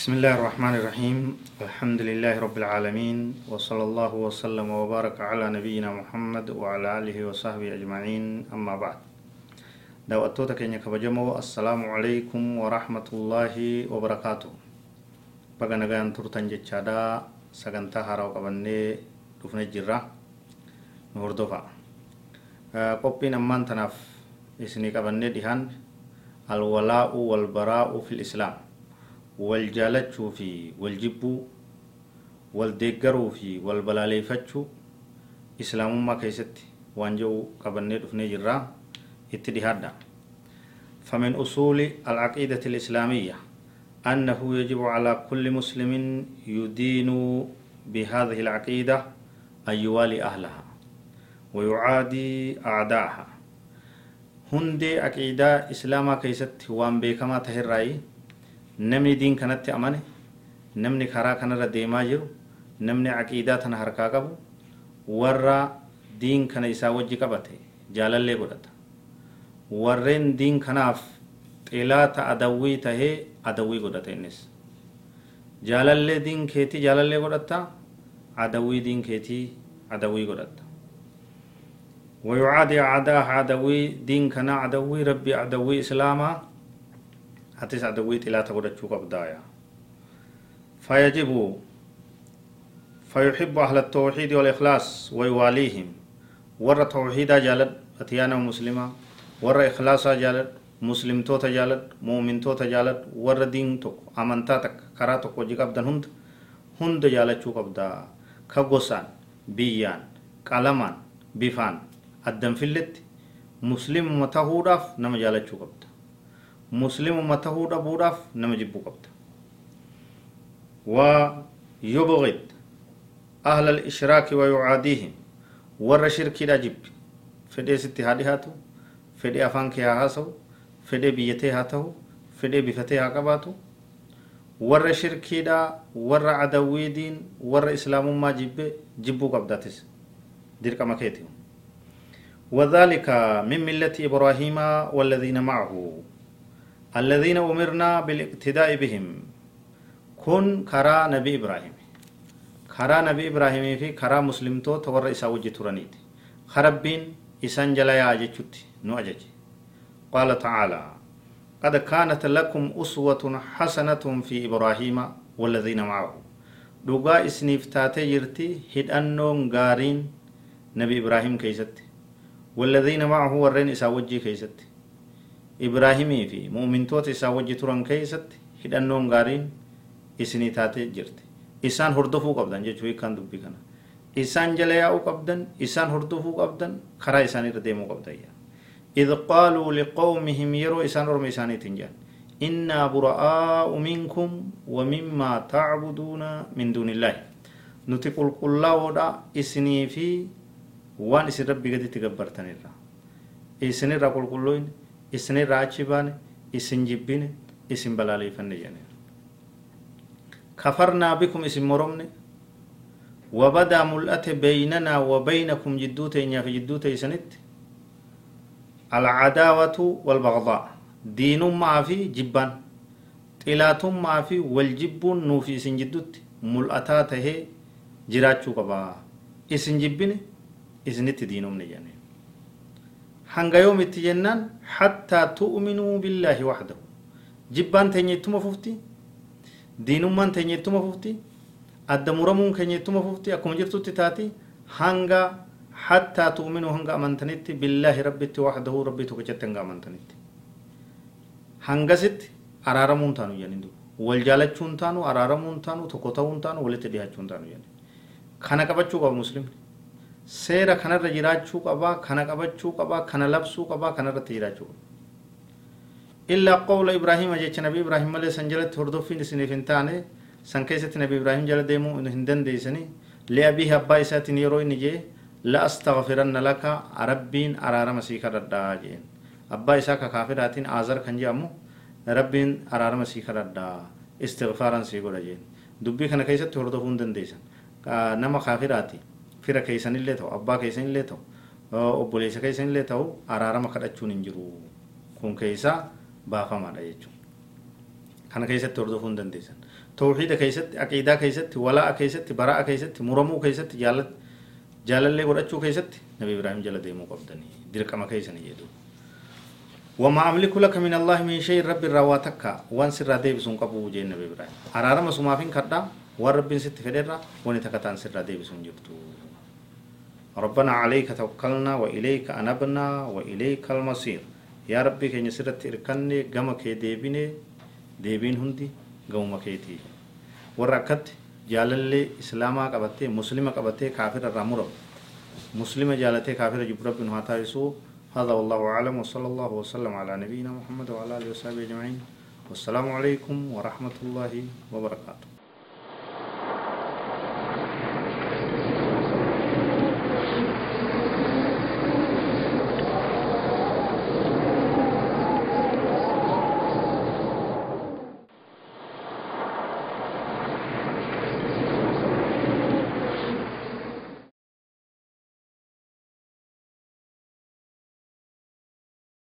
بسم الله الرحمن الرحيم الحمد لله رب العالمين وصلى الله وسلم وبارك على نبينا محمد وعلى آله وصحبه أجمعين أما بعد daawwattoota keenya kabajamoo assalaamu calaykum warahmatullaahi wabarakaatu baga nagaan turtan jechaadha sagantaa haaraa qabannee dhufne jirra nu hordofa qophiin ammaan tanaaf isinii qabannee dhihaan alwalaa'u walbaraa'u fil islaam wal jibbuu wal deeggaruu fi wal balaaleeffachuu islaamummaa keessatti waan jedhu qabannee dhufnee jirra اتدهادا فمن أصول العقيدة الإسلامية أنه يجب على كل مسلم يدين بهذه العقيدة أن يوالي أهلها ويعادي أعداءها هندي عقيدة إسلاما كيست وان بيكما تهرائي نمني دين كانت أماني نمني خرا كان رديما جرو نمني عقيدة تنهركا قبو ورا دين كان إسا وجي قبته جالل لي قدتا warreen diin kanaaf xilaata adawwii tahee adawwii godhata innis jaalallee diin keetii jaalallee godhatta adawwii diin keetii adawwii godhatta ويعادي أعداء عدوي دين كنا عدوي ربي عدوي إسلاما عدوي تلا تقول تشوك بدايا فيجب فيحب أهل التوحيد والإخلاص ويواليهم ور توحيدا جالد أتيانا مسلما warra ikhlaasaa jaaladhu muslimtoota jaaladhu muumintoota jaaladhu warra diin tokko amantaa takka karaa tokko hojii qabdan hunda hunda jaalachuu qabda ka gosaan biyyaan qalamaan bifaan addan filletti muslimuma tahuudhaaf nama jaalachuu qabda مسلم متى هودا بوداف نمجيبو قبت ويبغض أهل الإشراك ويعاديهم ور شرك دا جيب فدي ستهادي هاتو فدي أفان كيها هاسو فدي بيته هاتو فدي بفتيها قباتو ور شرك دا ور عدوي دين ور إسلام ما جيب جيبو قبتاتيس دير كما وذلك من ملة إبراهيم والذين معه الذين أمرنا بالإقتداء بهم. كن كرا نبي إبراهيم. كرا نبي إبراهيم في كرا مسلم تو تور إسا وجه ترانيت خربين إسان جلا يا جتشوتي نؤجج قال تعالى قد كانت لكم أسوة حسنة في إبراهيم والذين معه. دوغا اسنيفتاتي يرتي هدأنون غارين نبي إبراهيم كيست. والذين معه ورين إساوجي كيست إبراهيمي في مؤمن توت إساوجي تران كيست هدأنون غارين اسنيتاتي جرتي إسان هردفو قبضان جيشوي كان دبي كان إسان جلياء قبضان إسان هردفو قبضان خرا إساني رديمو قبضان إذ قالوا لقومهم يرو إسان رمي إساني تنجان إنا براء منكم ومما تعبدون من دون الله نتي قل قل ودا إسني في وان إسن ربي قد تقبرتن الرا إسن را قل isin irraa baane isin jibbine isin balaaleffanne jedheen kafarnaa bikum isin moromne wabadaa mul'ate beeynanaa wabaynakum jidduu teenyaaf jidduu teeysanitti alcadaawatu walbaqdaa diinummaa fi jibbaan xilaatummaa fi waljibbuun nuuf isin jiddutti mul'ataa tahee jiraachuu qabaa. Isin jibbine isinitti diinumne jedheen hanga yoomitti jennaan hattaa tu'minuu billaahi waxdahu jibbaan teenya ittuma fufti diinummaan teenya ittuma fufti adda muramuun keenya ittuma fufti akkuma jirtutti taati hanga حتى تؤمنوا هنگا أمنتنت بالله ربت وحده ربي تكجت هنگا أمنتنت هنگست أرارمون تانو يعني دو والجالچون تانو أرارمون تانو تكوتاون تانو ولت ديهاچون تانو يعني kana qabachuu qaba muslimni seera kanarra jiraachuu qabaa kana qabachuu qabaa kana labsuu qabaa kanarratti jiraachuu qaba إلا قول إبراهيم جيتش نبي إبراهيم ملي سنجلت هردوفين سنفين تاني سن كيست نبي إبراهيم جل ديمو إنه هندن ديسني لأبيه أبا إساتين يرو إني جي لا أستغفرن لك ربين أرارم سيكا ردا جين أبا إساك كافراتين آزر كنجامو ربين أرارم سيكا ردا استغفارا سيكو جين دبي كان كيست هردوفون دن ديسن نما كافراتي fira keessan illee ta'u abbaa keessan illee ta'u obboleessa keessan illee ta'u araarama kadhachuun hin jiru kun keessaa baafamaadha jechuudha. Kana keessatti hordofuu hin dandeessan. Tawxiida keessatti, aqiidaa keessatti, walaa'a keessatti, baraa'a keessatti, muramuu keessatti, jaalallee godhachuu keessatti Nabi Ibraahim jala deemuu qabdanii dirqama keessanii jedhu. وما أملك لك من الله من شيء رب الرواتك وان سر ديب سون قبو جين نبي إبراهيم أرارا مسوما فين كدا ورب ست فدرا وني تكتان سر ديب سون جبتو ربنا عليك توكلنا وإليك أنبنا وإليك المصير sirratti irkanne gama kee deebine deebiin hundi gamuma keetii warra akkatti jaalallee islaamaa qabattee muslima qabattee kaafira irraa muramu muslima jaalatee kaafira jibbu rabbiin haa taasisuu هذا والله أعلم وصلى الله وسلم على نبينا محمد وعلى آله وصحبه أجمعين والسلام عليكم ورحمة الله وبركاته